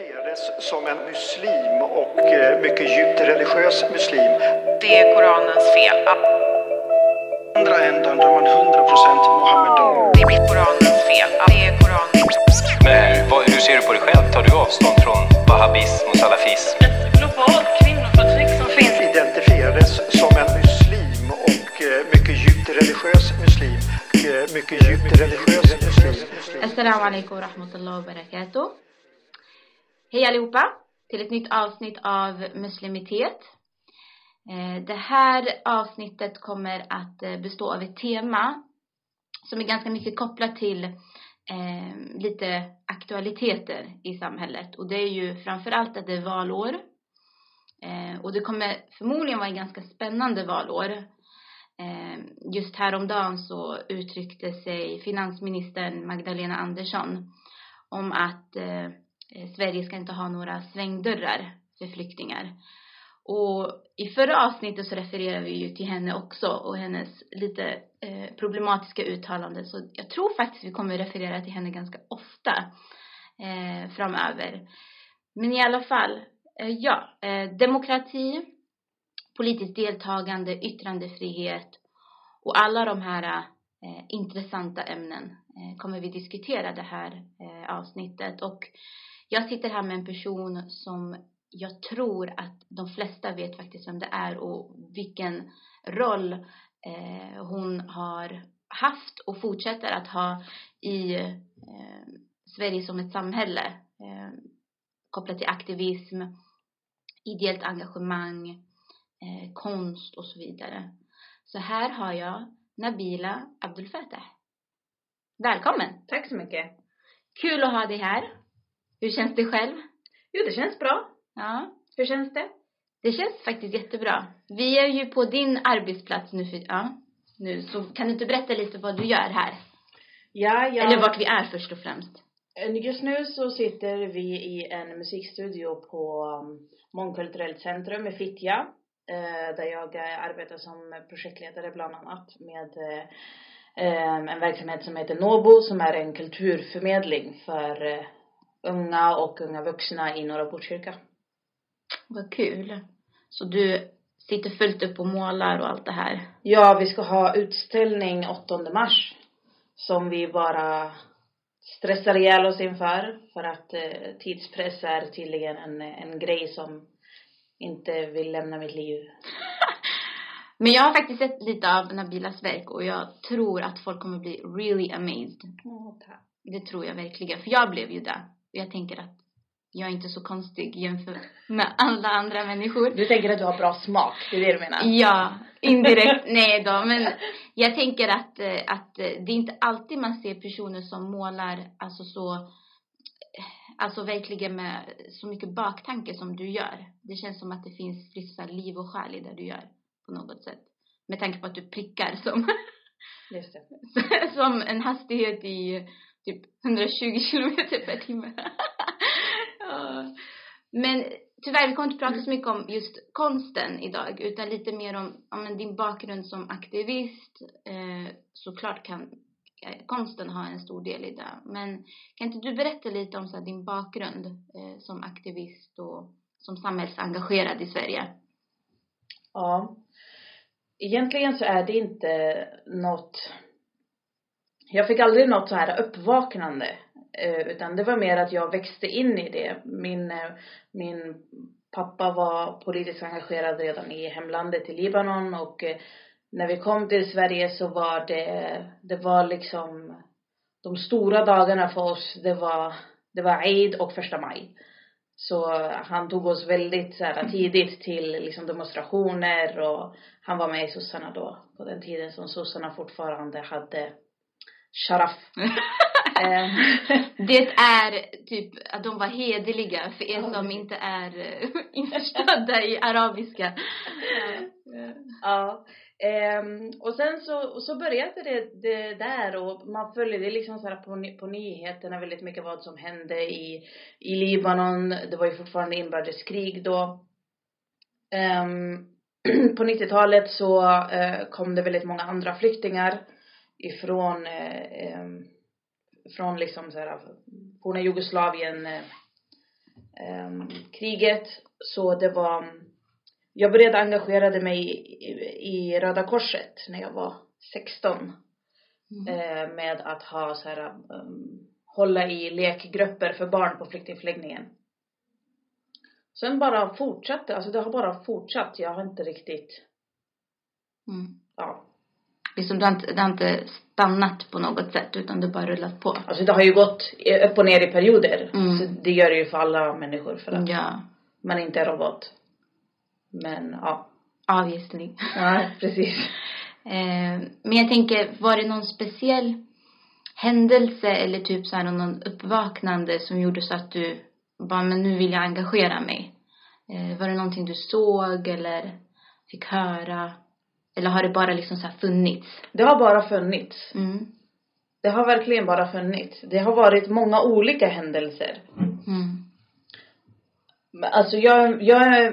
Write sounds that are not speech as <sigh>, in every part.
identifierades som en muslim och eh, mycket djupt religiös muslim. Det är Koranens fel. andra ändan där man 100% Mohammedan. Det är Koranens fel. Det är Koranens Men vad, hur ser du på dig själv? Tar du avstånd från wahhabism och salafism? ett globalt kvinnoförtryck som finns. Identifierades som en muslim och eh, mycket djupt religiös muslim. Eh, Mycket djupt religiös muslim. Assalamu alaikum wa rahmatullahi wa barakatuh. Hej allihopa till ett nytt avsnitt av Muslimitet. Eh, det här avsnittet kommer att eh, bestå av ett tema som är ganska mycket kopplat till eh, lite aktualiteter i samhället. Och det är ju framförallt att det är valår. Och det kommer förmodligen vara ett ganska spännande valår. Just häromdagen så uttryckte sig finansministern Magdalena Andersson om att eh, Eh, Sverige ska inte ha några svängdörrar för flyktingar. Och i förra avsnittet så refererar vi ju till henne också och hennes lite eh, problematiska uttalanden. Så jag tror faktiskt vi kommer referera till henne ganska ofta eh, framöver. Men i alla fall, eh, ja, eh, demokrati, politiskt deltagande, yttrandefrihet och alla de här eh, intressanta ämnen eh, kommer vi diskutera det här eh, avsnittet. Och jag sitter här med en person som jag tror att de flesta vet faktiskt vem det är och vilken roll eh, hon har haft och fortsätter att ha i eh, Sverige som ett samhälle eh, kopplat till aktivism, ideellt engagemang, eh, konst och så vidare. Så här har jag Nabila Abdulfatah. Välkommen! Tack så mycket. Kul att ha dig här. Hur känns det själv? Jo, det känns bra. Ja, Hur känns det? det känns faktiskt jättebra. Vi är ju på din arbetsplats nu för, ja, nu, så kan du inte berätta lite vad du gör här? Ja, ja. Eller vart vi är först och främst. Just nu så sitter vi i en musikstudio på um, Mångkulturellt centrum i Fittja. Eh, där jag eh, arbetar som projektledare bland annat med eh, eh, en verksamhet som heter Nobo som är en kulturförmedling för eh, unga och unga vuxna i norra Botkyrka. Vad kul. Så du sitter fullt upp och målar och allt det här. Ja, vi ska ha utställning 8 mars som vi bara stressar ihjäl oss inför för att eh, tidspress är tydligen en, en grej som inte vill lämna mitt liv. <laughs> Men jag har faktiskt sett lite av Nabilas verk och jag tror att folk kommer bli really amazed. tack. Det tror jag verkligen. För jag blev ju det. Jag tänker att jag är inte så konstig jämfört med alla andra människor. Du tänker att du har bra smak, det är det du menar? Ja, indirekt. <laughs> Nej då, men jag tänker att, eh, att eh, det är inte alltid man ser personer som målar alltså så, alltså verkligen med så mycket baktanke som du gör. Det känns som att det finns här liv och själ i det du gör på något sätt. Med tanke på att du prickar som, <laughs> som en hastighet i typ 120 kilometer per timme. <laughs> Men tyvärr, vi kommer inte prata så mycket om just konsten idag, utan lite mer om, om din bakgrund som aktivist. Eh, såklart kan eh, konsten ha en stor del i det. Men kan inte du berätta lite om så här, din bakgrund eh, som aktivist och som samhällsengagerad i Sverige? Ja. Egentligen så är det inte något jag fick aldrig något så här uppvaknande eh, utan det var mer att jag växte in i det. Min, eh, min pappa var politiskt engagerad redan i hemlandet i Libanon och eh, när vi kom till Sverige så var det, det var liksom de stora dagarna för oss, det var, det var Eid och första maj. Så han tog oss väldigt så här, tidigt till liksom demonstrationer och han var med i sossarna då på den tiden som sossarna fortfarande hade sharaf. <laughs> Ehm, Det är typ att de var hederliga för er som inte är eh, <laughs> införstådda i arabiska. Ja. Ehm, och sen så, och så började det, det där och man följde liksom så på, på nyheterna väldigt mycket vad som hände i, i Libanon. Det var ju fortfarande inbördeskrig då. Ehm, <clears throat> på 90-talet så eh, kom det väldigt många andra flyktingar ifrån eh, från liksom så här forna Jugoslavien eh, kriget. Så det var, jag började engagera mig i, i Röda Korset när jag var 16. Eh, med att ha så här, um, hålla i lekgrupper för barn på flyktingförläggningen. Sen bara fortsatte, alltså det har bara fortsatt. Jag har inte riktigt, Mm. ja. Liksom, det, har inte, det har inte stannat på något sätt utan det bara rullat på. Alltså det har ju gått upp och ner i perioder. Mm. Så det gör det ju för alla människor för att Ja, man inte är robot. Men ja. obviously. Nej, precis. <laughs> Eh, men jag tänker, var det någon speciell händelse eller typ så här någon uppvaknande som gjorde så att du bara, men nu vill jag engagera mig? Eh, var det någonting du såg eller fick höra? Eller har det bara liksom så funnits? Det har bara funnits. Mm. Det har verkligen bara funnits. Det har varit många olika händelser. Mm. Alltså jag, jag är,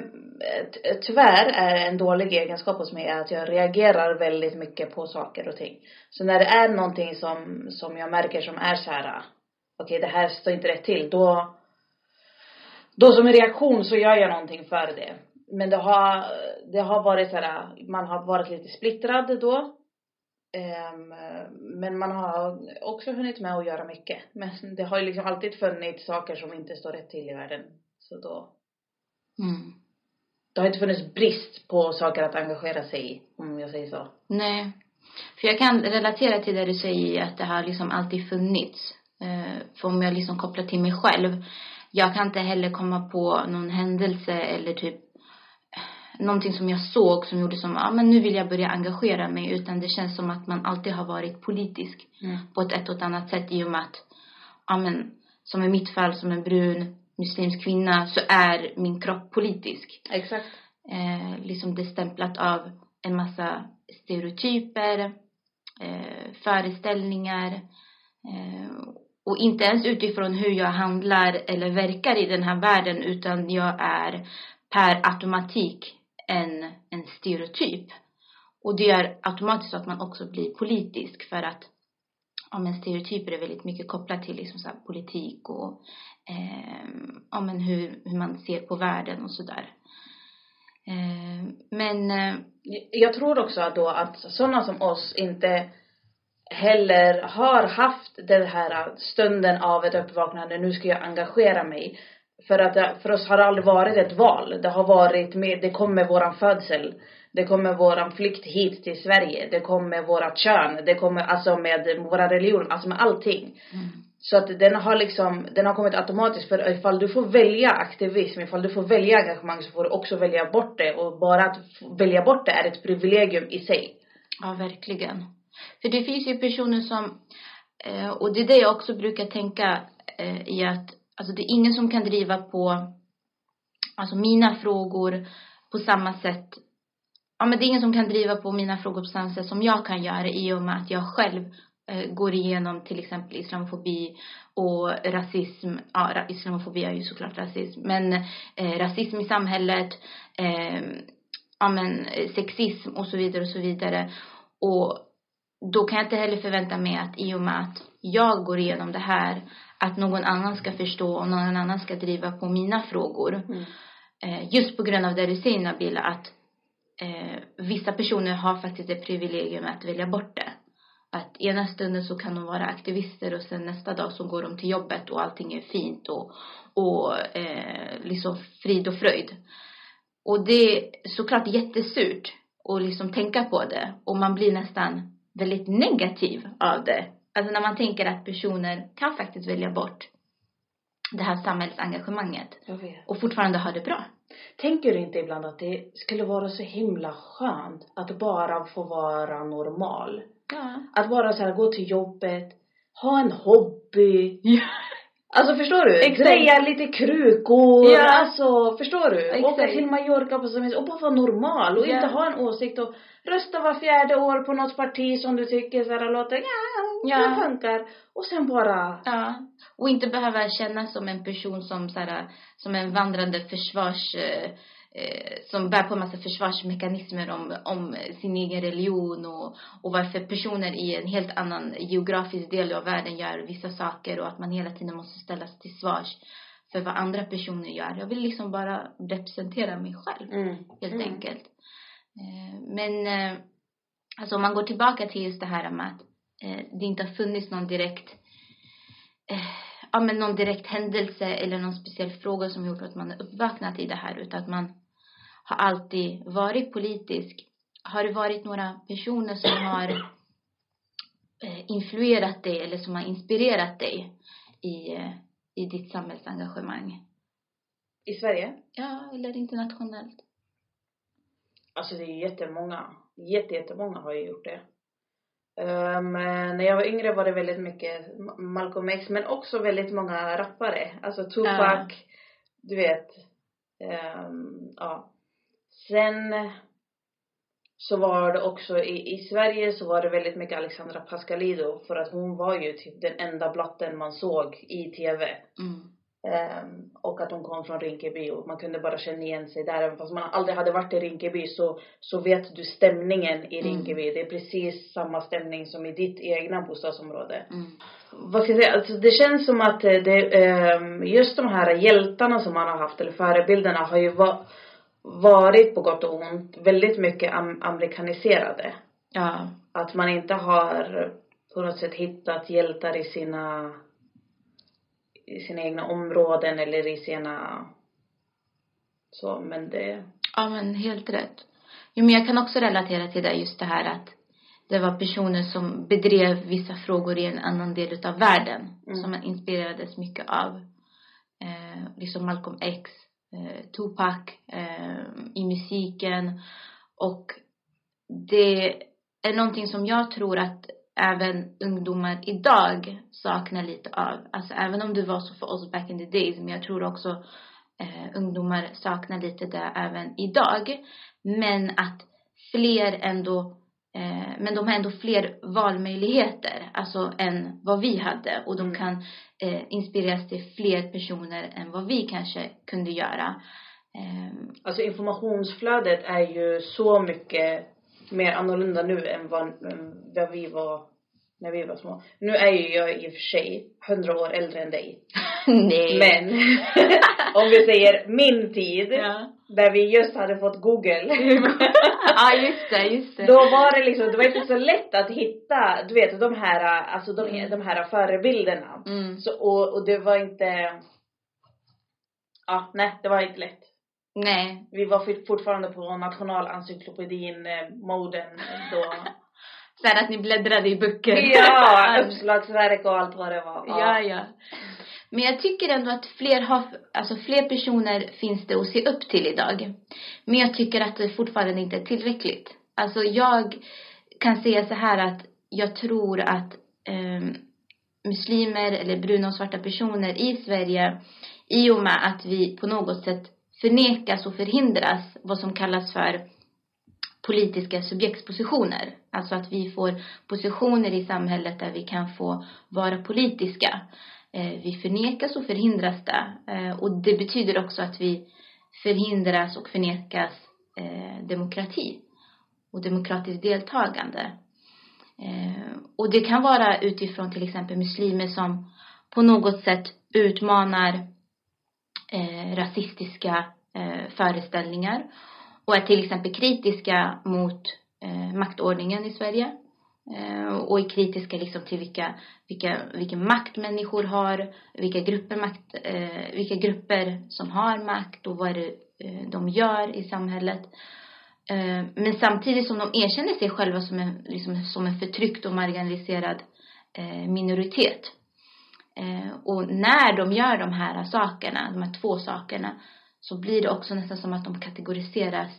ty- tyvärr är en dålig egenskap hos mig är att jag reagerar väldigt mycket på saker och ting. Så när det är någonting som, som jag märker som är så här, okej det här står inte rätt till, då, då som en reaktion så gör jag någonting för det. Men det har, det har varit så här, man har varit lite splittrad då. Ehm, men man har också hunnit med att göra mycket. Men det har ju liksom alltid funnits saker som inte står rätt till i världen. Så då, Mm. det har inte funnits brist på saker att engagera sig i, om jag säger så. Nej. För jag kan relatera till det du säger att det har liksom alltid funnits. Eh, för om jag liksom kopplar till mig själv. Jag kan inte heller komma på någon händelse eller typ någonting som jag såg som gjorde som, ja men nu vill jag börja engagera mig. Utan det känns som att man alltid har varit politisk Mm. på ett, ett och ett annat sätt i och med att, ja men som i mitt fall som en brun muslimsk kvinna så är min kropp politisk Exakt. eh, liksom det stämplat av en massa stereotyper, eh, föreställningar eh, och inte ens utifrån hur jag handlar eller verkar i den här världen utan jag är per automatik en, en stereotyp. Och det gör automatiskt så att man också blir politisk för att ja, men stereotyper är väldigt mycket kopplat till liksom så här politik och eh, ja, men hur, hur man ser på världen och sådär. Eh, men eh, Jag tror också att då att sådana som oss inte heller har haft den här stunden av ett uppvaknande, nu ska jag engagera mig. För att det, för oss har det aldrig varit ett val. Det har varit med, det kom med våran födsel. Det kom med våran flykt hit till Sverige. Det kom med vårat kön. Det kommer alltså med våra religion, alltså med allting. mm, Så att den har liksom, den har kommit automatiskt för ifall du får välja aktivism, ifall du får välja engagemang så får du också välja bort det och bara att välja bort det är ett privilegium i sig. Ja, verkligen. För det finns ju personer som, eh, och det är det jag också brukar tänka eh, i att, alltså det är ingen som kan driva på, alltså mina frågor på samma sätt, ja men det är ingen som kan driva på mina frågor på samma sätt som jag kan göra i och med att jag själv eh, går igenom till exempel islamofobi och rasism, ja ra- islamofobi är ju såklart rasism, men eh, rasism i samhället, eh, ja men eh, sexism och så vidare och så vidare. Och då kan jag inte heller förvänta mig att i och med att jag går igenom det här att någon annan ska förstå och någon annan ska driva på mina frågor. Mm. Eh, just på grund av det du säger Nabila att eh, vissa personer har faktiskt det privilegium att välja bort det. Att ena stunden så kan de vara aktivister och sen nästa dag så går de till jobbet och allting är fint och, och eh, liksom frid och fröjd. Och det är såklart jättesurt att liksom tänka på det och man blir nästan väldigt negativ av det. Alltså när man tänker att personer kan faktiskt välja bort det här samhällsengagemanget och fortfarande ha det bra. Tänker du inte ibland att det skulle vara så himla skönt att bara få vara normal? Ja. Att bara så här gå till jobbet, ha en hobby. Ja. Alltså förstår du? Exakt. Greja lite krukor. Ja. Alltså förstår du? Exakt. Åka till Mallorca på semester och bara vara normal och Ja. inte ha en åsikt och rösta var fjärde år på något parti som du tycker så här låter, ja, Ja. det funkar. Och sen bara, Ja. Och inte behöva känna som en person som så här, som en vandrande försvars eh, som bär på en massa försvarsmekanismer om, om sin egen religion och, och varför personer i en helt annan geografisk del av världen gör vissa saker och att man hela tiden måste ställas till svars för vad andra personer gör. Jag vill liksom bara representera mig själv Mm. helt Mm. enkelt. Eh, Men eh, alltså om man går tillbaka till just det här med att eh, det inte har funnits någon direkt eh, ja men någon direkt händelse eller någon speciell fråga som gjort att man är uppvaknat i det här utan att man har alltid varit politisk. Har det varit några personer som har eh, influerat dig eller som har inspirerat dig i, eh, i ditt samhällsengagemang? I Sverige? Ja, eller internationellt? Alltså det är jättemånga. Jätte, jättemånga har ju gjort det. Um, när jag var yngre var det väldigt mycket Ma- Malcolm X men också väldigt många rappare. Alltså Tupac, Ja. du vet. ehm, ja. Sen så var det också i, i Sverige så var det väldigt mycket Alexandra Pascalidou för att hon var ju typ den enda blatten man såg i TV. Mm. Ehm, och att hon kom från Rinkeby och man kunde bara känna igen sig där. Även fast man aldrig hade varit i Rinkeby så, så vet du stämningen i Mm. Rinkeby. Det är precis samma stämning som i ditt egna bostadsområde. Mm. Vad ska jag säga? Alltså det känns som att eh, det, ehm, just de här hjältarna som man har haft, eller förebilderna, har ju va, varit på gott och ont väldigt mycket am, amerikaniserade. Ja. Att man inte har på något sätt hittat hjältar i sina i sina egna områden eller i sina så men det Ja, men helt rätt. Jo, men jag kan också relatera till det, just det här att det var personer som bedrev vissa frågor i en annan del utav världen Mm. som man inspirerades mycket av. Eh, liksom Malcolm X, eh, Tupac, eh, i musiken och det är någonting som jag tror att även ungdomar idag saknar lite av. Alltså även om det var så för oss back in the days, men jag tror också eh, ungdomar saknar lite det även idag. Men att fler ändå, eh, men de har ändå fler valmöjligheter, alltså än vad vi hade. Och de Mm. kan eh, inspireras till fler personer än vad vi kanske kunde göra. Ehm, alltså informationsflödet är ju så mycket mer annorlunda nu än vad, än vad vi var när vi var små. Nu är ju jag i och för sig hundra år äldre än dig. <laughs> nej. Men <laughs> om vi säger min tid, Ja. Där vi just hade fått google. <laughs> ja, just det, just det. Då var det liksom, det var inte så lätt att hitta, du vet de här, alltså de, Mm. de här förebilderna. Mm. Så, och, och det var inte, ja nej det var inte lätt. Nej. Vi var fort- fortfarande på nationalencyklopedin eh, moden då. <laughs> Så här att ni bläddrade i böcker. <laughs> ja, uppslagsverk och allt vad det var. ja, ja. Men jag tycker ändå att fler har, alltså fler personer finns det att se upp till idag. Men jag tycker att det fortfarande inte är tillräckligt. Alltså jag kan säga så här att jag tror att eh, muslimer eller bruna och svarta personer i Sverige i och med att vi på något sätt förnekas och förhindras vad som kallas för politiska subjektspositioner. Alltså att vi får positioner i samhället där vi kan få vara politiska. Eh, vi förnekas och förhindras det. Eh, och det betyder också att vi förhindras och förnekas eh, demokrati och demokratiskt deltagande. Och det kan vara utifrån till exempel muslimer som på något sätt utmanar rasistiska föreställningar och är till exempel kritiska mot maktordningen i Sverige Eh, och är kritiska liksom till vilka, vilka, vilken makt människor har, vilka grupper, makt, eh, vilka grupper som har makt och vad det eh, de gör i samhället. Eh, men samtidigt som de erkänner sig själva som en, liksom, som en förtryckt och marginaliserad eh, minoritet. Eh, och när de gör de här sakerna, de här två sakerna, så blir det också nästan som att de kategoriseras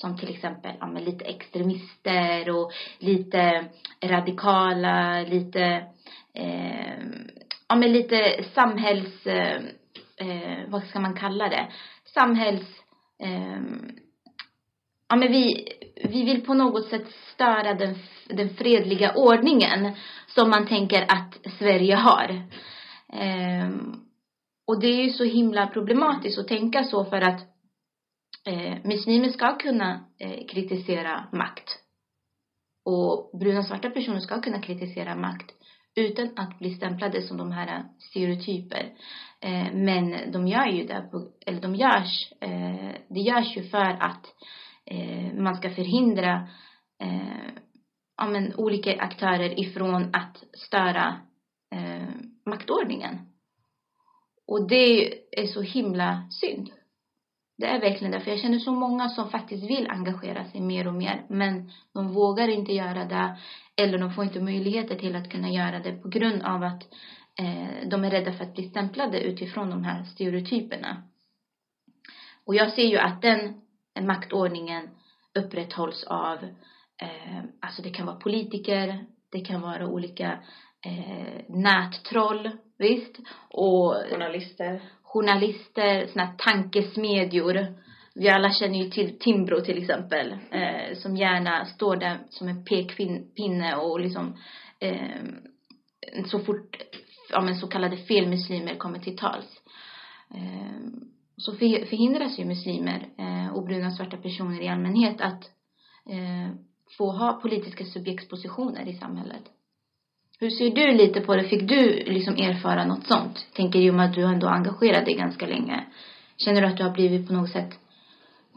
som till exempel ja, men lite extremister och lite radikala, lite eh, ja men lite samhälls, eh, eh, vad ska man kalla det? Samhälls, eh, ja men vi, vi vill på något sätt störa den, den fredliga ordningen som man tänker att Sverige har. Eh, och det är ju så himla problematiskt att tänka så för att eh, muslimer ska kunna eh, kritisera makt. Och bruna och svarta personer ska kunna kritisera makt utan att bli stämplade som de här stereotyper. Eh, men de gör ju det, på, eller de görs, eh, det görs ju för att eh, man ska förhindra eh, ja, men, olika aktörer ifrån att störa eh, maktordningen. Och det är så himla synd. Det är verkligen det, för jag känner så många som faktiskt vill engagera sig mer och mer, men de vågar inte göra det, eller de får inte möjligheter till att kunna göra det på grund av att eh, de är rädda för att bli stämplade utifrån de här stereotyperna. Och jag ser ju att den maktordningen upprätthålls av, eh, alltså det kan vara politiker, det kan vara olika eh, nättroll, visst, och Journalister journalister, såna här tankesmedjor. Vi alla känner ju till Timbro till exempel, eh, som gärna står där som en pekpinne och liksom eh, så fort ja, men så kallade felmuslimer kommer till tals. Eh, så förhindras ju muslimer eh, och bruna och svarta personer i allmänhet att eh, få ha politiska subjektspositioner i samhället. Hur ser du lite på det? Fick du liksom erfara något sånt? Tänker med att du ändå engagerat dig ganska länge. Känner du att du har blivit på något sätt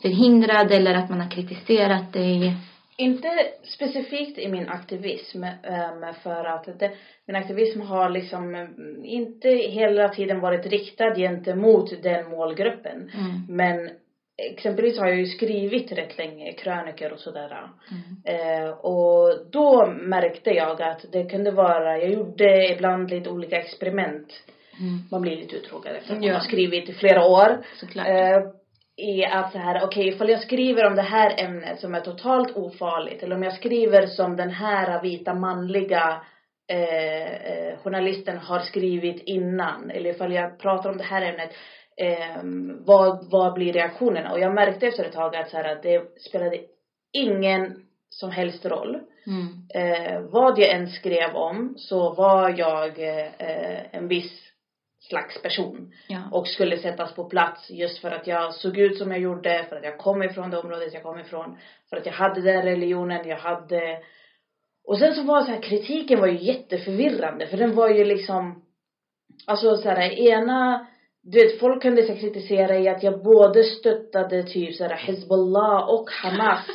förhindrad eller att man har kritiserat dig? Inte specifikt i min aktivism, ehm, för att det, min aktivism har liksom mm, inte hela tiden varit riktad gentemot den målgruppen. Mm. Men exempelvis har jag ju skrivit rätt länge krönikor och sådär. Mm. Eh, och då märkte jag att det kunde vara, jag gjorde ibland lite olika experiment. Mm. Man blir lite uttråkad efter att man Ja. har skrivit i flera år. Såklart. Eh, i att så här, okej ifall jag skriver om det här ämnet som är totalt ofarligt eller om jag skriver som den här vita manliga eh, eh, journalisten har skrivit innan eller ifall jag pratar om det här ämnet eh, vad, vad blir reaktionerna? Och jag märkte efter ett tag att så här, att det spelade ingen som helst roll. Mm. Eh, vad jag än skrev om så var jag eh, en viss slags person Ja. och skulle sättas på plats just för att jag såg ut som jag gjorde, för att jag kom ifrån det området jag kom ifrån, för att jag hade den religionen jag hade. Och sen så var så här, kritiken var ju jätteförvirrande för den var ju liksom, alltså så här, ena, du vet folk kunde så kritisera i att jag både stöttade typ så här Hezbollah och Hamas.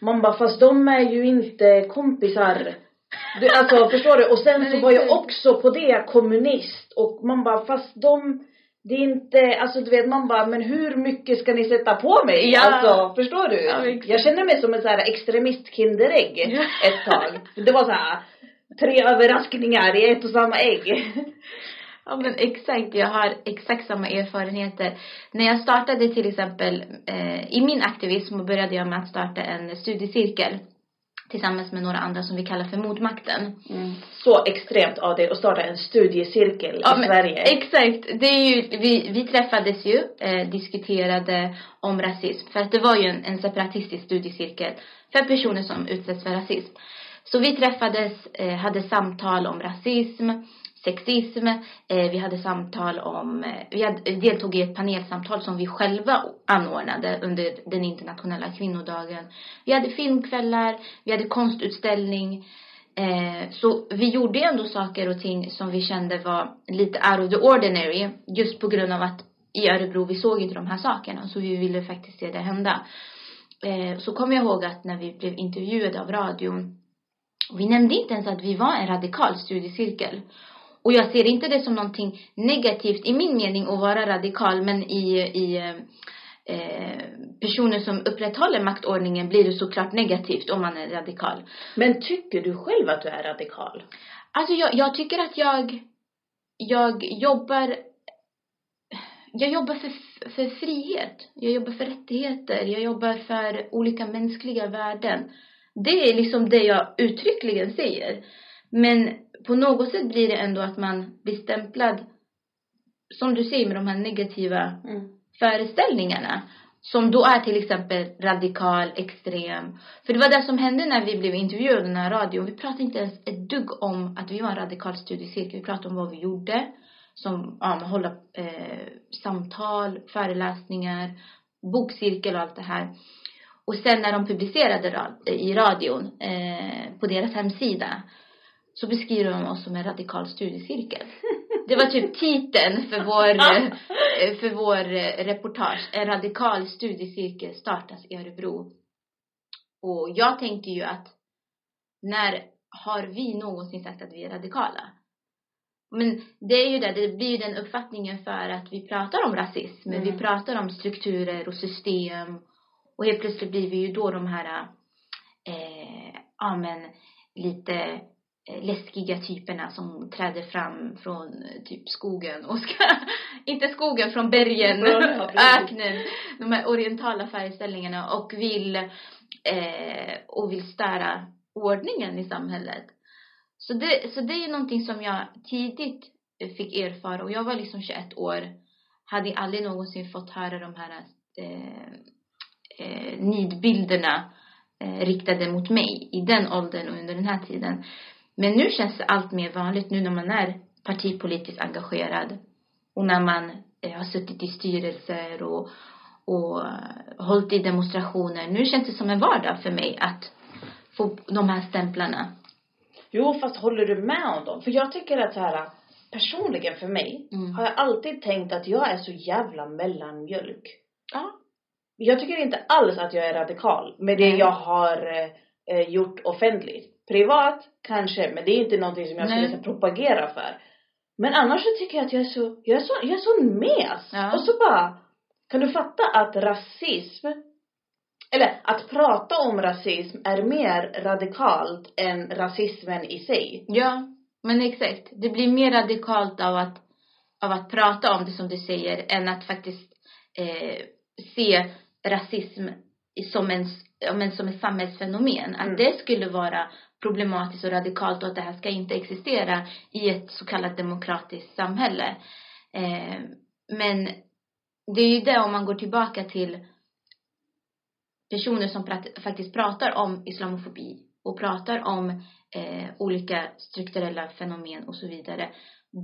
Man bara, fast de är ju inte kompisar. Du, alltså <laughs> förstår du? Och sen så var jag också på det kommunist och man bara, fast de det är inte, alltså du vet man bara, men hur mycket ska ni sätta på mig? Ja. Alltså, förstår du? Ja, jag kände mig som en så här extremist kinderägg Ja. ett tag. Det var så här tre överraskningar i ett och samma ägg. Ja men exakt, jag har exakt samma erfarenheter. När jag startade till exempel eh, i min aktivism började jag med att starta en studiecirkel tillsammans med några andra som vi kallar för Modmakten. Så extremt av dig att starta en studiecirkel i men Sverige. Exakt. Det är ju, vi, vi träffades ju, eh, diskuterade om rasism. För att det var ju en, en separatistisk studiecirkel för personer som utsätts för rasism. Så vi träffades, eh, hade samtal om rasism, sexism, eh, vi hade samtal om, eh, vi hade, deltog i ett panelsamtal som vi själva anordnade under den internationella kvinnodagen. Vi hade filmkvällar, vi hade konstutställning, Eh, så vi gjorde ändå saker och ting som vi kände var lite out of the ordinary. Just på grund av att i Örebro vi såg inte de här sakerna. Så vi ville faktiskt se det hända. Eh, så kommer jag ihåg att när vi blev intervjuade av radion. Vi nämnde inte ens att vi var en radikal studiecirkel. Och jag ser inte det som någonting negativt i min mening att vara radikal. Men i, i eh, personer som upprätthåller maktordningen blir det såklart negativt om man är radikal. Men tycker du själv att du är radikal? Alltså jag, jag tycker att jag, jag jobbar, jag jobbar för, för frihet. Jag jobbar för rättigheter. Jag jobbar för olika mänskliga värden. Det är liksom det jag uttryckligen säger. Men på något sätt blir det ändå att man blir stämplad, som du säger med de här negativa föreställningarna. Som då är till exempel radikal, extrem. För det var det som hände när vi blev intervjuade i den här radion. Vi pratade inte ens ett dugg om att vi var en radikal studiecirkel. Vi pratade om vad vi gjorde. Som, ja, men hålla eh, samtal, föreläsningar, bokcirkel och allt det här. Och sen när de publicerade ra- i radion, eh, på deras hemsida. Så beskriver de oss som en radikal studiecirkel. Det var typ titeln för vår, <laughs> eh, för vår eh, reportage. En radikal studiecirkel startas i Örebro. Och jag tänker ju att när har vi någonsin sagt att vi är radikala? Men det är ju det, det blir ju den uppfattningen för att vi pratar om rasism, Mm. vi pratar om strukturer och system och helt plötsligt blir vi ju då de här, eh, ja men lite läskiga typerna som träder fram från eh, typ skogen och ska, <laughs> inte skogen, från bergen, ja, <laughs> öknen, de här orientala föreställningarna och vill, eh, och vill störa ordningen i samhället. Så det, så det är någonting som jag tidigt fick erfara. Och jag var liksom 21 år, hade aldrig någonsin fått höra de här eh, eh, nidbilderna eh, riktade mot mig i den åldern och under den här tiden. Men nu känns det allt mer vanligt nu när man är partipolitiskt engagerad och när man eh, har suttit i styrelser och, och eh, hållit i demonstrationer. Nu känns det som en vardag för mig att få de här stämplarna. Jo, fast håller du med om dem? För jag tycker att så här, personligen för mig, Mm. har jag alltid tänkt att jag är så jävla mellanmjölk. Ja. Jag tycker inte alls att jag är radikal med det Nej. jag har eh, gjort offentligt. Privat kanske, men det är inte någonting som jag Nej. skulle så, propagera för. Men annars så tycker jag att jag är så, jag är så, jag är så mes. Ja. Och så bara, kan du fatta att rasism, eller att prata om rasism är mer radikalt än rasismen i sig. Ja, men exakt. Det blir mer radikalt av att, av att prata om det som du säger än att faktiskt eh, se rasism som en, men som ett samhällsfenomen. Att Mm. det skulle vara problematiskt och radikalt och att det här ska inte existera i ett så kallat demokratiskt samhälle. Eh, men det är ju det om man går tillbaka till personer som prat, faktiskt pratar om islamofobi och pratar om eh, olika strukturella fenomen och så vidare.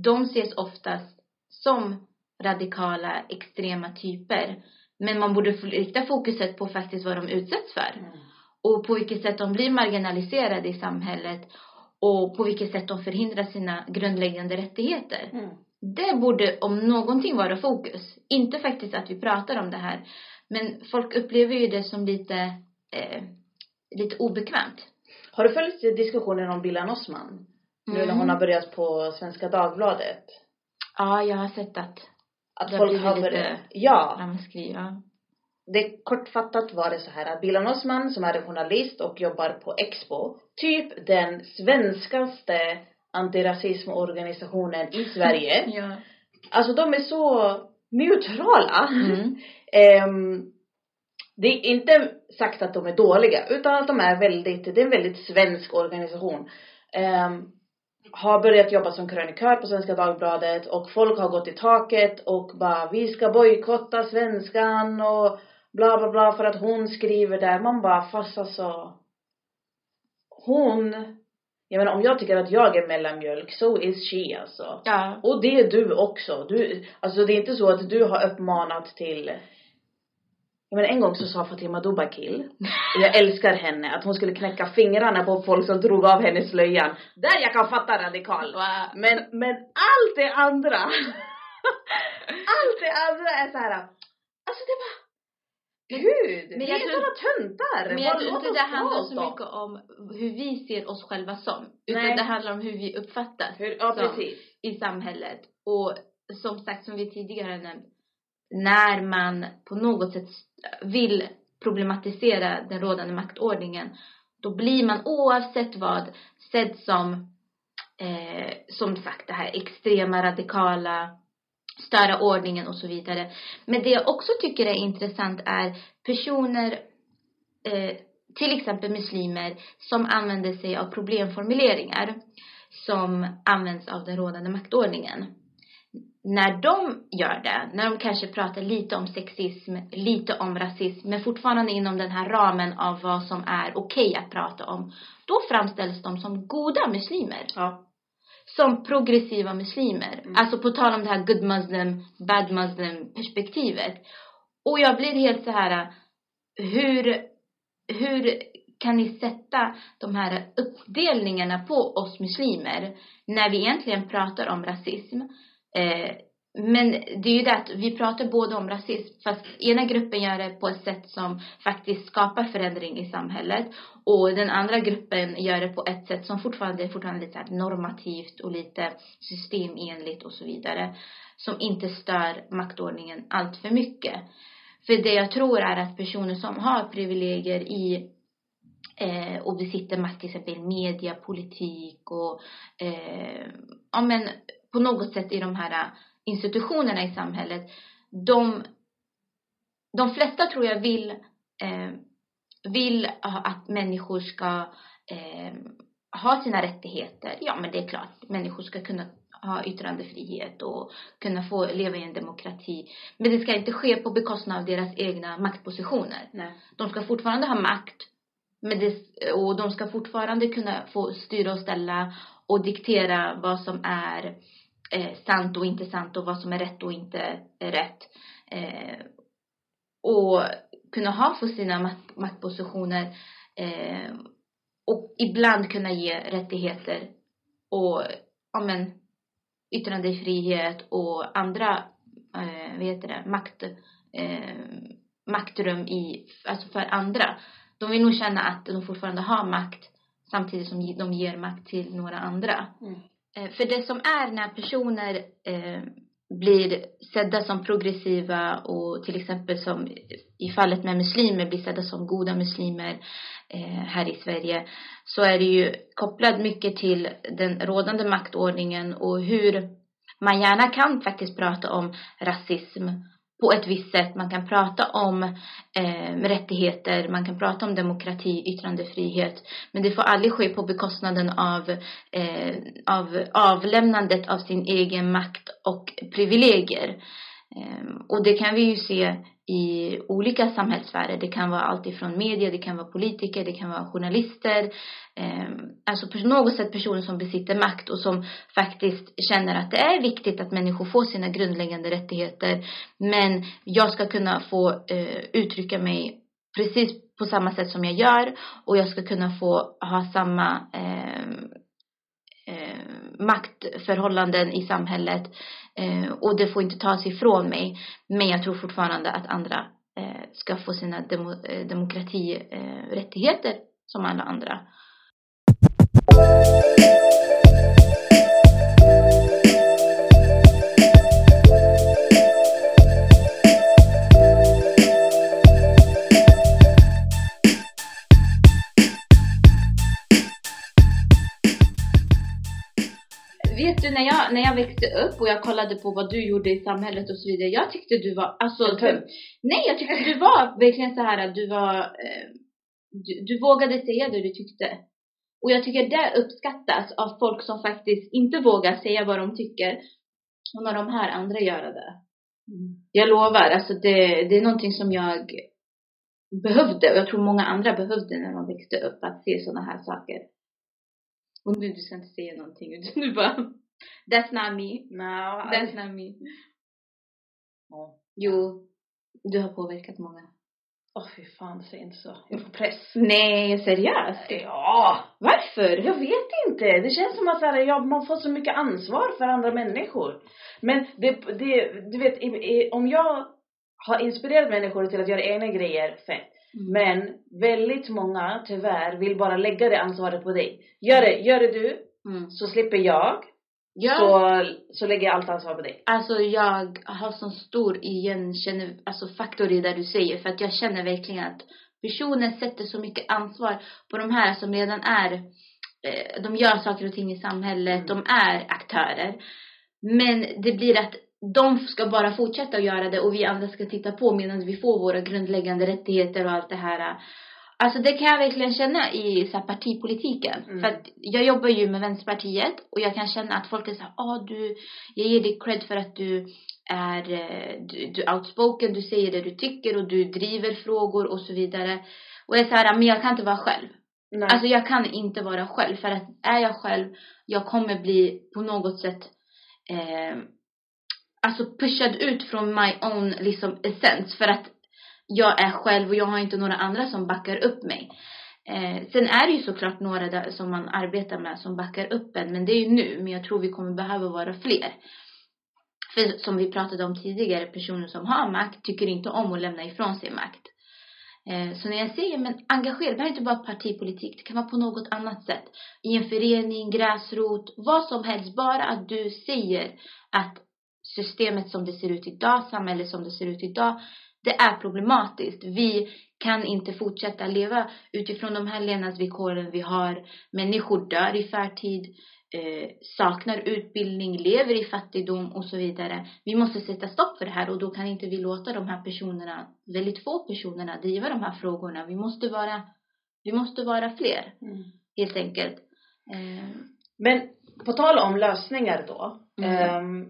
De ses oftast som radikala, extrema typer. Men man borde rikta fokuset på faktiskt vad de utsätts för. Och på vilket sätt de blir marginaliserade i samhället. Och på vilket sätt de förhindrar sina grundläggande rättigheter. Mm. Det borde om någonting vara fokus. Inte faktiskt att vi pratar om det här. Men folk upplever ju det som lite, eh, lite obekvämt. Har du följt diskussionen om Bilan Osman? Nu när Mm. hon har börjat på Svenska Dagbladet. Ja, jag har sett att Att Det folk har lite- börjat, ja. ramaskri, ja. Det kortfattat var det så här att Bilan Osman som är journalist och jobbar på Expo, typ den svenskaste antirasismorganisationen i Sverige. <laughs> Ja. Alltså de är så neutrala. Mm. <laughs> Ehm, det är inte sagt att de är dåliga utan att de är väldigt, det är en väldigt svensk organisation. Ehm, har börjat jobba som krönikör på Svenska Dagbladet och folk har gått i taket och bara vi ska bojkotta svenskan och bla bla bla för att hon skriver där. Man bara fast alltså hon jag menar om jag tycker att jag är mellanmjölk, so is she alltså. Ja. Och det är du också. Du, alltså det är inte så att du har uppmanat till jag menar en gång så sa Fatima Dobakil, och jag älskar henne, att hon skulle knäcka fingrarna på folk som drog av henne slöjan. Där jag kan fatta radikal. Men, men allt det andra, <laughs> allt det andra är så här. alltså det var Gud! men vi är såna töntar! Men jag tror inte det handlar så mycket om hur vi ser oss själva som. Utan Nej. det handlar om hur vi uppfattas Hur, ja som i samhället. Och som sagt, som vi tidigare nämnt, när man på något sätt vill problematisera den rådande maktordningen, då blir man oavsett vad sedd som, eh, som sagt, det här extrema, radikala, störa ordningen och så vidare. Men det jag också tycker är intressant är personer, eh, till exempel muslimer, som använder sig av problemformuleringar som används av den rådande maktordningen. När de gör det, när de kanske pratar lite om sexism, lite om rasism, men fortfarande inom den här ramen av vad som är okej att prata om, då framställs de som goda muslimer Ja. som progressiva muslimer. Mm. Alltså på tal om det här good muslim, bad muslim perspektivet. Och jag blir helt så här, hur, hur kan ni sätta de här uppdelningarna på oss muslimer när vi egentligen pratar om rasism? Eh, men det är ju det att vi pratar både om rasism fast ena gruppen gör det på ett sätt som faktiskt skapar förändring i samhället och den andra gruppen gör det på ett sätt som fortfarande är fortfarande lite här normativt och lite systemenligt och så vidare som inte stör maktordningen allt för mycket. För det jag tror är att personer som har privilegier i eh, och besitter makt till exempel media, politik och eh, ja men på något sätt i de här institutionerna i samhället de de flesta tror jag vill eh, vill att människor ska eh, ha sina rättigheter. Ja, men det är klart. Människor ska kunna ha yttrandefrihet och kunna få leva i en demokrati. Men det ska inte ske på bekostnad av deras egna maktpositioner. Nej. De ska fortfarande ha makt. Men det, och de ska fortfarande kunna få styra och ställa och diktera vad som är eh, sant och inte sant och vad som är rätt och inte rätt. Eh, och kunna ha för sina maktpositioner eh, och ibland kunna ge rättigheter och ja men yttrandefrihet och andra eh, vad heter det makt eh, maktrum i alltså för andra de vill nog känna att de fortfarande har makt samtidigt som de ger makt till några andra Mm. Eh, för det som är när personer eh, blir sedda som progressiva och till exempel som i fallet med muslimer blir sedda som goda muslimer eh, här i Sverige så är det ju kopplat mycket till den rådande maktordningen och hur man gärna kan faktiskt prata om rasism på ett visst sätt. Man kan prata om eh, rättigheter, man kan prata om demokrati, yttrandefrihet. Men det får aldrig ske på bekostnaden av, eh, av avlämnandet av sin egen makt och privilegier. Ehm, och det kan vi ju se i olika samhällssfärer. Det kan vara allt ifrån media, det kan vara politiker, det kan vara journalister. Ehm, alltså på något sätt personer som besitter makt och som faktiskt känner att det är viktigt att människor får sina grundläggande rättigheter. Men jag ska kunna få eh, uttrycka mig precis på samma sätt som jag gör och jag ska kunna få ha samma eh, eh, maktförhållanden i samhället eh, Eh, och det får inte tas ifrån mig. Men jag tror fortfarande att andra eh, ska få sina demo, eh, demokratirättigheter eh, som alla andra. Växte upp och jag kollade på vad du gjorde i samhället och så vidare. Jag tyckte du var, alltså, tönt. nej jag tyckte du var verkligen så här att du var, eh, du, du vågade säga det du tyckte. Och jag tycker det uppskattas av folk som faktiskt inte vågar säga vad de tycker. Och när de hör andra göra det. Jag lovar, alltså det, det är någonting som jag behövde och jag tror många andra behövde när de växte upp att se sådana här saker. Och nu, du ska inte säga någonting utan du bara That's not me. No, That's not me. Ja. Jo, du har påverkat många. Åh fy fan, säg inte så. Jag får press. Nej, seriöst? Ja, Varför? jag vet inte. Det känns som att så här, ja, man får så mycket ansvar för andra människor. Men det, det du vet, i, i, om jag har inspirerat människor till att göra egna grejer, fett. Men väldigt många, tyvärr, vill bara lägga det ansvaret på dig. Gör det, gör det du, Mm. så slipper jag. Ja. Så, så lägger jag allt ansvar på dig. Alltså jag har sån stor igenkänner, alltså faktor i det du säger för att jag känner verkligen att personer sätter så mycket ansvar på de här som redan är, eh, de gör saker och ting i samhället, de är aktörer. Men det blir att de ska bara fortsätta att göra det och vi andra ska titta på medan vi får våra grundläggande rättigheter och allt det här. Alltså det kan jag verkligen känna i så här, partipolitiken. Mm. För att jag jobbar ju med Vänsterpartiet och jag kan känna att folk är såhär, ah du, jag ger dig cred för att du är, eh, du, du är outspoken, du säger det du tycker och du driver frågor och så vidare. Och jag är såhär, men jag kan inte vara själv. Nej. Alltså jag kan inte vara själv för att är jag själv, jag kommer bli på något sätt eh, alltså pushad ut från my own liksom essence för att jag är själv och jag har inte några andra som backar upp mig. Eh, sen är det ju såklart några där som man arbetar med som backar upp en, men det är ju nu. Men jag tror vi kommer behöva vara fler. För som vi pratade om tidigare, personer som har makt tycker inte om att lämna ifrån sig makt. Eh, Så när jag säger men engagera, det här är inte bara partipolitik, det kan vara på något annat sätt. I en förening, gräsrot, vad som helst. Bara att du säger att systemet som det ser ut idag, samhället som det ser ut idag, det är problematiskt. Vi kan inte fortsätta leva utifrån de här levnadsvillkoren vi har. Människor dör i förtid, eh, saknar utbildning, lever i fattigdom och så vidare. Vi måste sätta stopp för det här och då kan inte vi låta de här personerna, väldigt få personerna, driva de här frågorna. Vi måste vara, vi måste vara fler, helt enkelt. Eh, Men på tal om lösningar då. Mm. ehm,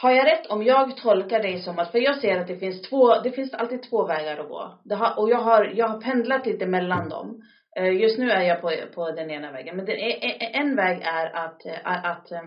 har jag rätt om jag tolkar dig som att, för jag ser att det finns två, det finns alltid två vägar att gå. Det har, och jag har, jag har pendlat lite mellan dem. Eh, just nu är jag på, på den ena vägen. Men den, en väg är att, eh, att, eh,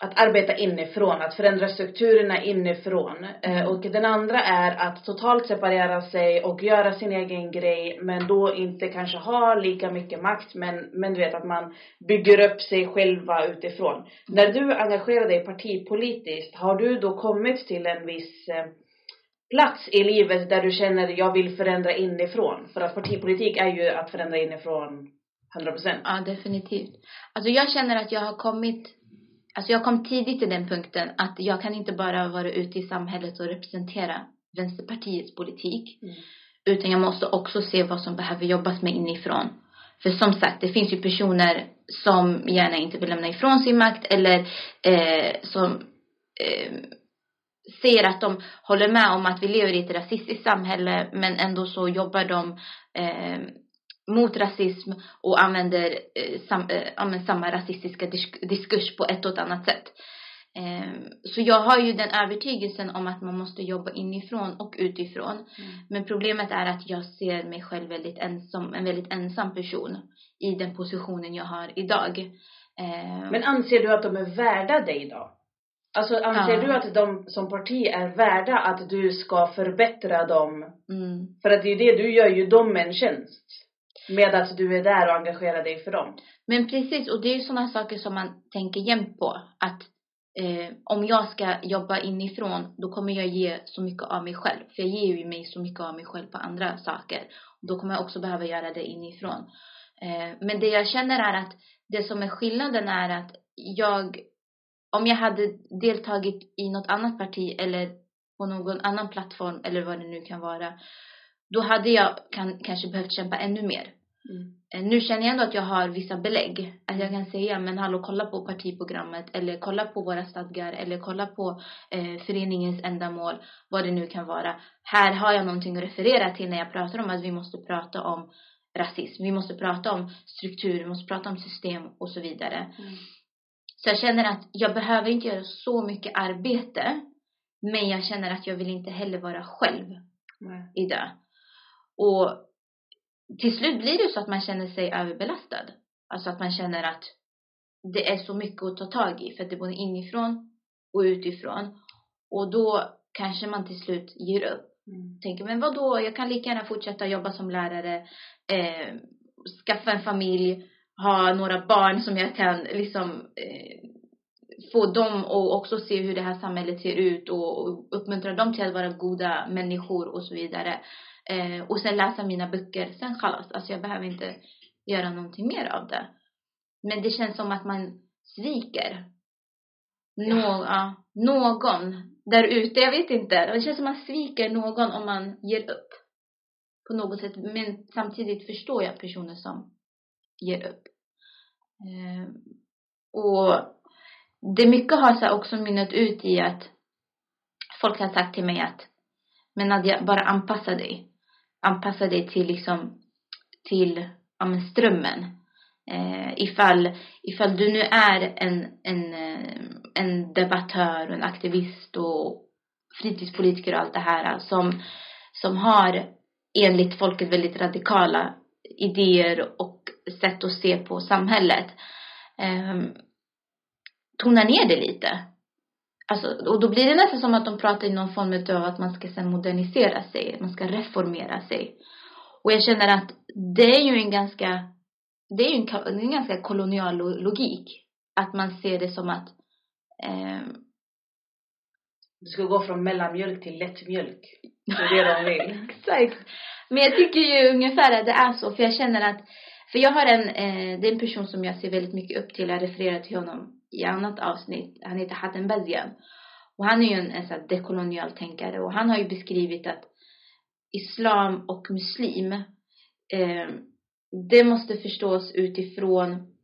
att, arbeta inifrån, att förändra strukturerna inifrån. Eh, Och den andra är att totalt separera sig och göra sin egen grej men då inte kanske ha lika mycket makt men, men du vet att man bygger upp sig själva utifrån. När du engagerar dig partipolitiskt, har du då kommit till en viss eh, plats i livet där du känner jag vill förändra inifrån? För att partipolitik är ju att förändra inifrån 100%. Ja, definitivt. Alltså jag känner att jag har kommit, alltså jag kom tidigt till den punkten att jag kan inte bara vara ute i samhället och representera Vänsterpartiets politik. Mm. Utan jag måste också se vad som behöver jobbas med inifrån. För som sagt, det finns ju personer som gärna inte vill lämna ifrån sin makt eller eh, som eh, säger att de håller med om att vi lever i ett rasistiskt samhälle men ändå så jobbar de eh, mot rasism och använder, eh, sam, eh, samma rasistiska disk, diskurs på ett och ett annat sätt. Eh, så jag har ju den övertygelsen om att man måste jobba inifrån och utifrån. Men problemet är att jag ser mig själv väldigt ensam, en väldigt ensam person i den positionen jag har idag. Eh, Men anser du att de är värda dig då? Alltså anser Ja. du att de som parti är värda att du ska förbättra dem? mm. För att det är ju det, du gör ju dem en tjänst. Medan du är där och engagerar dig för dem. Men precis, och det är ju sådana saker som man tänker jämt på. Att eh, om jag ska jobba inifrån, då kommer jag ge så mycket av mig själv. För jag ger ju mig så mycket av mig själv på andra saker. Då kommer jag också behöva göra det inifrån. Eh, men det jag känner är att det som är skillnaden är att jag, om jag hade deltagit i något annat parti eller på någon annan plattform eller vad det nu kan vara. Då hade jag kan, kanske behövt kämpa ännu mer. Eh, Nu känner jag ändå att jag har vissa belägg. Att jag kan säga, men hallå kolla på partiprogrammet eller kolla på våra stadgar eller kolla på eh, föreningens ändamål, vad det nu kan vara. Här har jag någonting att referera till när jag pratar om att vi måste prata om rasism. Vi måste prata om struktur, vi måste prata om system och så vidare. Så jag känner att jag behöver inte göra så mycket arbete. Men jag känner att jag vill inte heller vara själv i det. Och till slut blir det så att man känner sig överbelastad. Alltså att man känner att det är så mycket att ta tag i för att det är både inifrån och utifrån. Och då kanske man till slut ger upp. Tänker, men vad då? jag kan lika gärna fortsätta jobba som lärare, eh, skaffa en familj, ha några barn som jag kan liksom eh, få dem och också se hur det här samhället ser ut och uppmuntra dem till att vara goda människor och så vidare. Eh, och sen läsa mina böcker, sen chalas. Alltså jag behöver inte göra någonting mer av det. Men det känns som att man sviker. Nå, ja, någon där ute, jag vet inte. Det känns som att man sviker någon om man ger upp. På något sätt. Men samtidigt förstår jag personer som ger upp. Eh, och det mycket har så också mynnat ut i att folk har sagt till mig att men Nadja, bara anpassa dig. Anpassa dig till liksom till ja, men strömmen. Eh, ifall, ifall du nu är en, en, eh, en debattör, och en aktivist och fritidspolitiker och allt det här alltså, som, som har enligt folket väldigt radikala idéer och sätt att se på samhället. Eh, tona ner det lite. Alltså, och då blir det nästan som att de pratar i någon form av att man ska sen modernisera sig, man ska reformera sig. Och jag känner att det är ju en ganska, det är ju en, en ganska kolonial lo- logik. Att man ser det som att eh, Du ska gå från mellanmjölk till lättmjölk. Det är det de vill. <laughs> Exakt. Men jag tycker ju ungefär att det är så, för jag känner att, för jag har en, eh, det är en person som jag ser väldigt mycket upp till, jag refererar till honom i annat avsnitt, han heter Hatem Bazian. Och han är ju en, en sån här dekolonial tänkare och han har ju beskrivit att islam och muslim, eh, det måste förstås utifrån,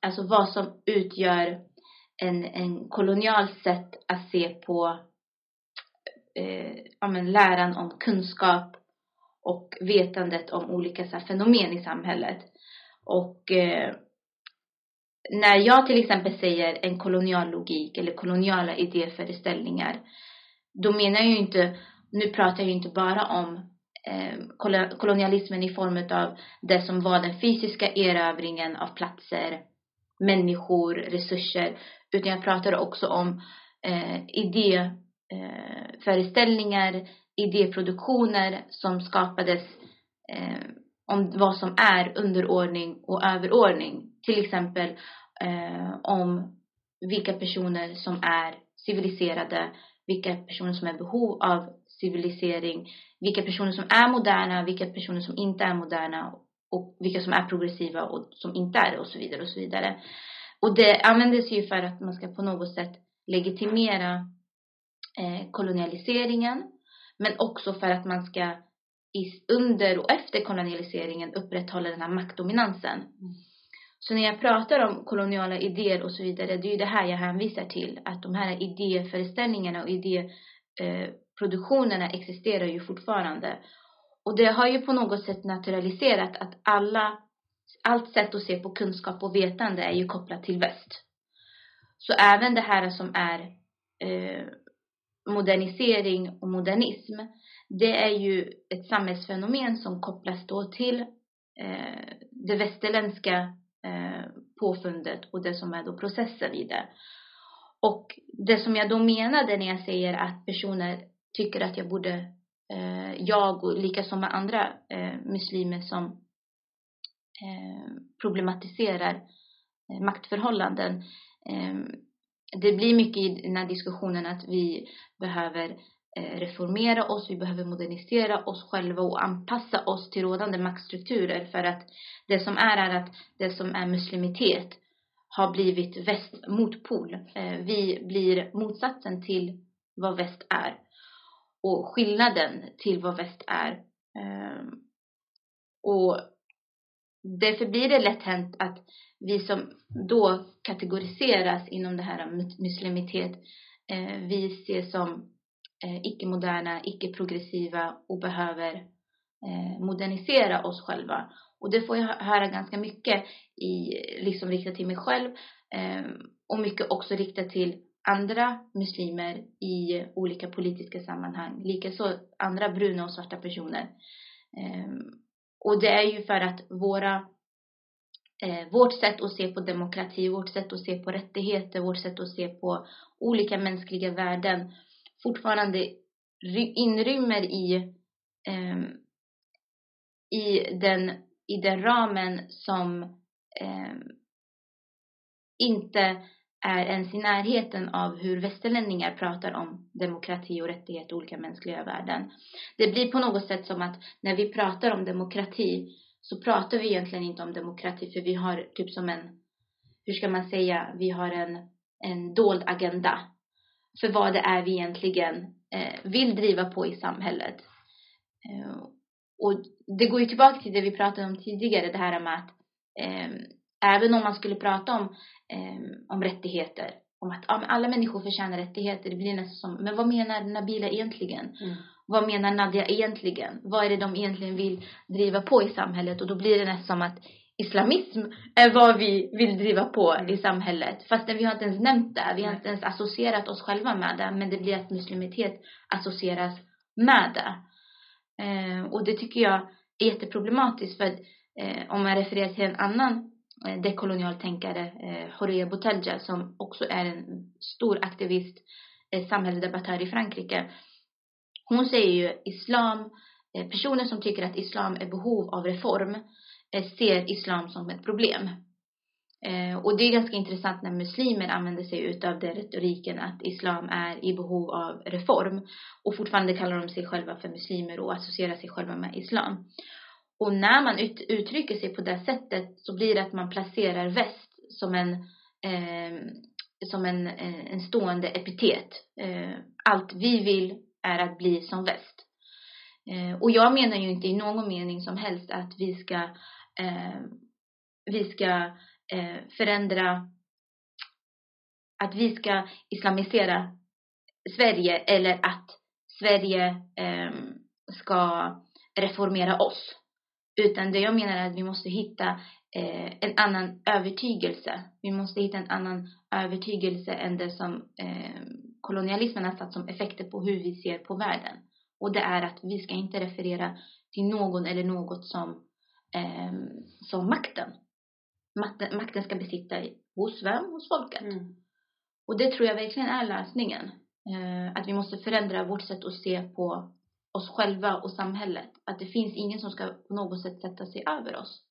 alltså vad som utgör en, en kolonial sätt att se på eh, ja, men läran om kunskap och vetandet om olika så här, fenomen i samhället. Och eh, när jag till exempel säger en kolonial logik eller koloniala idéföreställningar, då menar jag ju inte, nu pratar jag ju inte bara om eh, kolonialismen i form av det som var den fysiska erövringen av platser, människor, resurser, utan jag pratar också om eh, idéföreställningar, eh, idéproduktioner som skapades eh, om vad som är underordning och överordning. Till exempel eh, om vilka personer som är civiliserade, vilka personer som är i behov av civilisering, vilka personer som är moderna, vilka personer som inte är moderna och vilka som är progressiva och som inte är det och så vidare och så vidare. Och det användes ju för att man ska på något sätt legitimera eh, kolonialiseringen men också för att man ska under och efter kolonialiseringen upprätthålla den här maktdominansen. Så när jag pratar om koloniala idéer och så vidare, det är ju det här jag hänvisar till. Att de här idéföreställningarna och idéproduktionerna existerar ju fortfarande. Och det har ju på något sätt naturaliserat att alla, allt sätt att se på kunskap och vetande är ju kopplat till väst. Så även det här som är eh, modernisering och modernism, det är ju ett samhällsfenomen som kopplas då till eh, det västerländska eh, påfundet och det som är då processen i det. Och det som jag då menade när jag säger att personer tycker att jag borde, eh, jag och likaså med andra eh, muslimer som eh, problematiserar eh, maktförhållanden. Eh, det blir mycket i den här diskussionen att vi behöver eh, Eh, reformera oss, vi behöver modernisera oss själva och anpassa oss till rådande maktstrukturer för att det som är är att det som är muslimitet har blivit väst motpol. Eh, vi blir motsatsen till vad väst är och skillnaden till vad väst är. Ehm, och därför blir det lätt hänt att vi som då kategoriseras inom det här muslimitet, eh, vi ses som eh, icke-moderna, icke-progressiva och behöver eh, modernisera oss själva. Och det får jag höra ganska mycket i, liksom riktat till mig själv eh, och mycket också riktat till andra muslimer i olika politiska sammanhang. Likaså andra bruna och svarta personer. Eh, och det är ju för att våra eh, vårt sätt att se på demokrati, vårt sätt att se på rättigheter, vårt sätt att se på olika mänskliga värden fortfarande inrymmer i, eh, i, den, i den ramen som eh, inte är ens i närheten av hur västerlänningar pratar om demokrati och rättigheter och olika mänskliga värden. Det blir på något sätt som att när vi pratar om demokrati så pratar vi egentligen inte om demokrati för vi har typ som en, hur ska man säga, vi har en, en dold agenda för vad det är vi egentligen eh, vill driva på i samhället. Eh, och det går ju tillbaka till det vi pratade om tidigare, det här med att eh, även om man skulle prata om, om rättigheter, om att alla människor förtjänar rättigheter, det blir nästan som, men vad menar Nabila egentligen? Mm. vad menar Nadia egentligen? Vad är det de egentligen vill driva på i samhället? Och då blir det nästan som att islamism är vad vi vill driva på i samhället. Fast vi har inte ens nämnt det. Vi har inte ens associerat oss själva med det. Men det blir att muslimitet associeras med det. Eh, och det tycker jag är jätteproblematiskt. För att, eh, om man refererar till en annan eh, dekolonial tänkare, eh, Horia Boutelja, som också är en stor aktivist, eh, samhällsdebattör i Frankrike. Hon säger ju islam eh, personer som tycker att islam är behov av reform Eh, ser islam som ett problem. Eh, och det är ganska intressant när muslimer använder sig utav den retoriken att islam är i behov av reform och fortfarande kallar de sig själva för muslimer och associerar sig själva med islam. Och när man ut, uttrycker sig på det sättet så blir det att man placerar väst som en eh, som en, eh, en stående epitet. Eh, allt vi vill är att bli som väst. Eh, och jag menar ju inte i någon mening som helst att vi ska eh, vi ska eh, förändra att vi ska islamisera Sverige eller att Sverige eh, ska reformera oss. Utan det jag menar är att vi måste hitta eh, en annan övertygelse. Vi måste hitta en annan övertygelse än det som eh, kolonialismen har satt som effekter på hur vi ser på världen. Och det är att vi ska inte referera till någon eller något som, eh, som makten. makten. Makten ska besitta hos vem? Hos folket. Mm. Och det tror jag verkligen är lösningen. Eh, att vi måste förändra vårt sätt att se på oss själva och samhället. Att det finns ingen som ska på något sätt sätta sig över oss.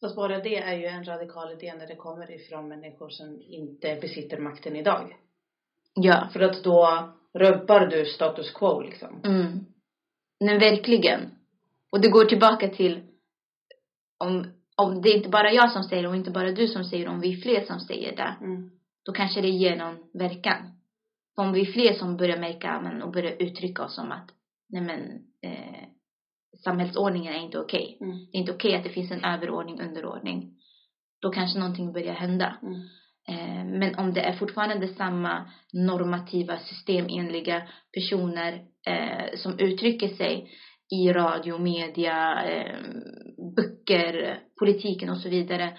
Fast bara det är ju en radikal idé när det kommer ifrån människor som inte besitter makten idag. Ja. För att då rubbar du status quo liksom. Mm. Men verkligen. Och det går tillbaka till om, om det är inte bara jag som säger det och inte bara du som säger det, om vi är fler som säger det, Mm. då kanske det ger någon verkan. För om vi är fler som börjar märka men, och börjar uttrycka oss som att nej men eh, samhällsordningen är inte okej. Mm. Det är inte okej att det finns en överordning, underordning. Då kanske någonting börjar hända. Mm. Eh, men om det är fortfarande samma normativa systemenliga personer eh, som uttrycker sig i radio, media, eh, böcker, politiken och så vidare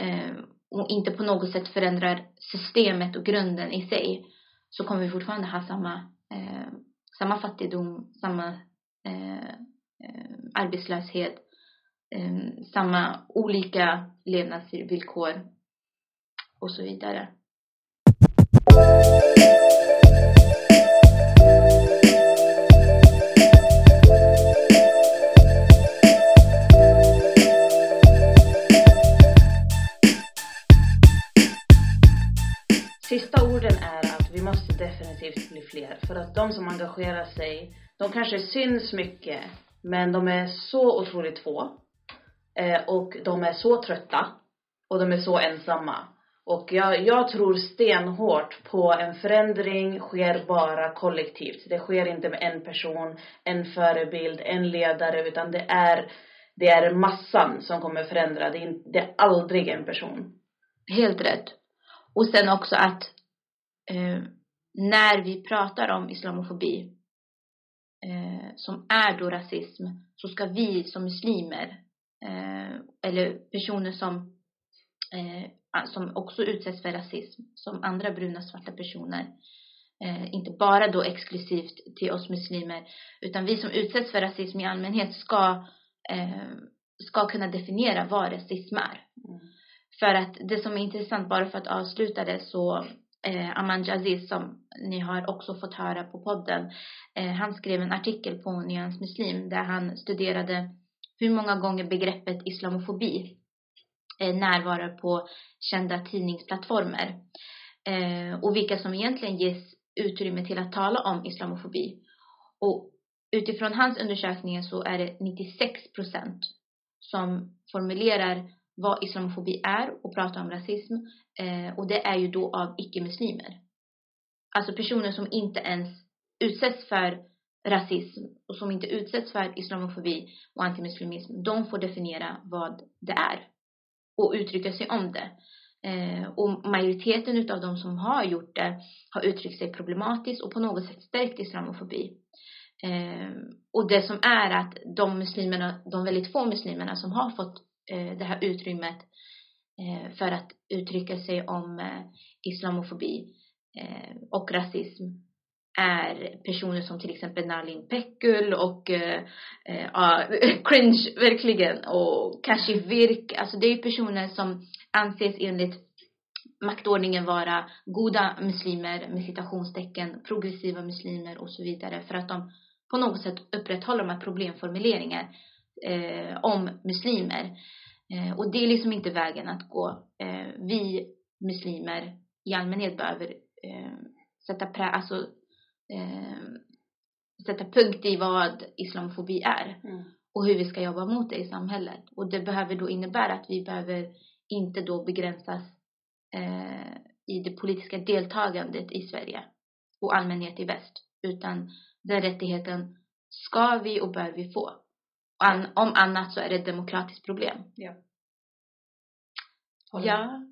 eh, och inte på något sätt förändrar systemet och grunden i sig så kommer vi fortfarande ha samma, eh, samma fattigdom, samma eh, eh arbetslöshet, eh, samma olika levnadsvillkor och så vidare. Engagera de sig, de kanske syns mycket, men de är så otroligt få. Eh, och de är så trötta. Och de är så ensamma. Och jag, jag tror stenhårt på en förändring sker bara kollektivt. Det sker inte med en person, en förebild, en ledare, utan det är, det är massan som kommer förändra. Det är, det är aldrig en person. Helt rätt. Och sen också att eh, när vi pratar om islamofobi eh, som är då rasism så ska vi som muslimer eh, eller personer som eh, som också utsätts för rasism som andra bruna svarta personer eh, inte bara då exklusivt till oss muslimer utan vi som utsätts för rasism i allmänhet ska eh, ska kunna definiera vad rasism är. För att det som är intressant, bara för att avsluta det så eh, Aman Aziz som ni har också fått höra på podden, eh, han skrev en artikel på Nyans Muslim där han studerade hur många gånger begreppet islamofobi eh, närvarar på kända tidningsplattformar eh, och vilka som egentligen ges utrymme till att tala om islamofobi. Och utifrån hans undersökningar så är det 96 procent som formulerar vad islamofobi är och prata om rasism. Eh, och det är ju då av icke-muslimer. Alltså personer som inte ens utsätts för rasism och som inte utsätts för islamofobi och antimuslimism. De får definiera vad det är och uttrycka sig om det. Eh, och majoriteten utav de som har gjort det har uttryckt sig problematiskt och på något sätt stärkt islamofobi. Eh, och det som är att de muslimerna, de väldigt få muslimerna som har fått det här utrymmet eh, för att uttrycka sig om eh, islamofobi eh, och rasism är personer som till exempel Nalin Pekgul och eh, eh, ja, <laughs> cringe verkligen och Kashif Virk. Alltså det är personer som anses enligt maktordningen vara goda muslimer med citationstecken, progressiva muslimer och så vidare för att de på något sätt upprätthålla de här problemformuleringar eh, om muslimer. Eh, och det är liksom inte vägen att gå. Eh, vi muslimer i allmänhet behöver eh, sätta, prä, alltså, sätta punkt i vad islamofobi är Mm. och hur vi ska jobba mot det i samhället. Och det behöver då innebära att vi behöver inte då begränsas i det politiska deltagandet i Sverige och allmänhet i väst. Utan den rättigheten ska vi och bör vi få. An, om annat så är det ett demokratiskt problem. Håller Ja.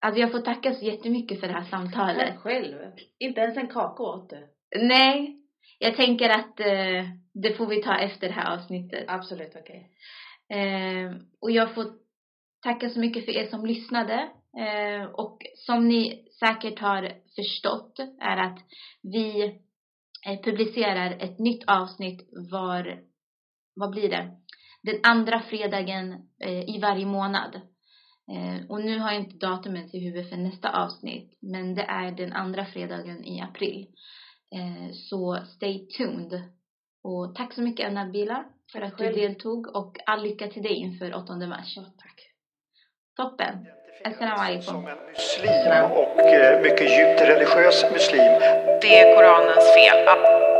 Alltså jag får tacka så jättemycket för det här samtalet. Själv. Inte ens en kaka åt du. Nej, jag tänker att eh, det får vi ta efter det här avsnittet. Absolut okej. Eh, och jag får tacka så mycket för er som lyssnade. Eh, och som ni säkert har förstått är att vi eh, publicerar ett nytt avsnitt var, vad blir det? Den andra fredagen eh, i varje månad. Eh, och nu har jag inte datumet i huvudet för nästa avsnitt. Men det är den andra fredagen i april. Eh, så stay tuned. Och tack så mycket Nabila för att du deltog och all lycka till dig inför 8 mars. Ja, tack. Toppen. Som en muslim och mycket djupt religiös muslim. Det är Koranens fel.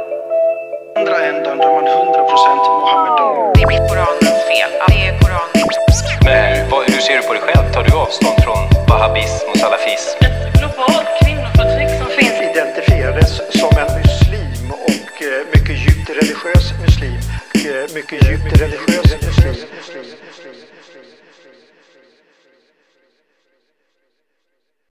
Andra änden där man 100% Mohammedan. Det är Koranens fel. Det är Koranens Men hur, vad, hur ser du på dig själv? Tar du avstånd från wahhabism och salafism? ett globalt kvinnoförtryck som finns Identifierades som en muslim och eh, mycket djupt religiös muslim. Eh, mycket djupt religiös muslim.